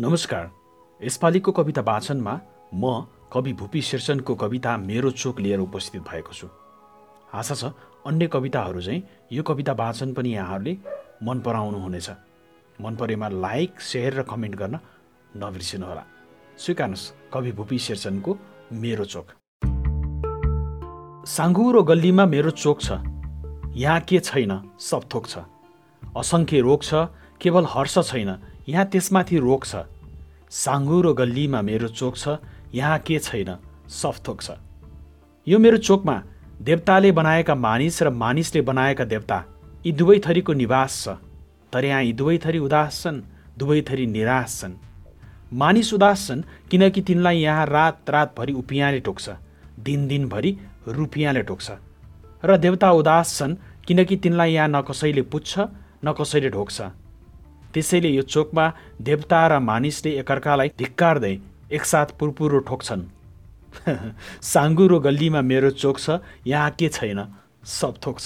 नमस्कार। यसपालिको कविता वाचनमा म कवि भूपी शेरचनको कविता मेरो चोक लिएर उपस्थित भएको छु। आशा छ अन्य कविताहरू चाहिँ यो कविता वाचन पनि यहाँहरूले मन पराउनुहुनेछ मन परेमा लाइक सेयर र कमेन्ट गर्न नबिर्सिनुहोला। स्वीकार्नुहोस् कवि भूपी शेरचनको मेरो चोक। साङ्गुरो गल्लीमा मेरो चोक छ। यहाँ के छैन सब थोक छ। असङ्ख्य रोग छ केवल हर्ष छैन। यहाँ त्यसमाथि रोक छ। साङ्गुरो गल्लीमा मेरो चोक छ यहाँ के छैन? सफथोक छ। यो मेरो चोकमा देवताले बनाएका मानिस र मानिसले बनाएका देवता यी दुवै थरीको निवास छ। तर यहाँ यी दुवै थरी उदास छन् दुवै थरी निराश छन्। मानिस उदास छन् किनकि तिनलाई यहाँ रात रातभरि उपियाँले टोक्छ दिन दिनभरि रुपियाँले टोक्छ। र देवता उदास छन् किनकि तिनलाई यहाँ न कसैले पुज्छ न कसैले ढोक्छ। त्यसैले यो चोकमा देवता र मानिसले एकअर्कालाई धिक्कार्दै एकसाथ पुरपुरो ठोक्छन्। साङ्गुरो गल्लीमा मेरो चोक छ यहाँ के छैन? सब थोक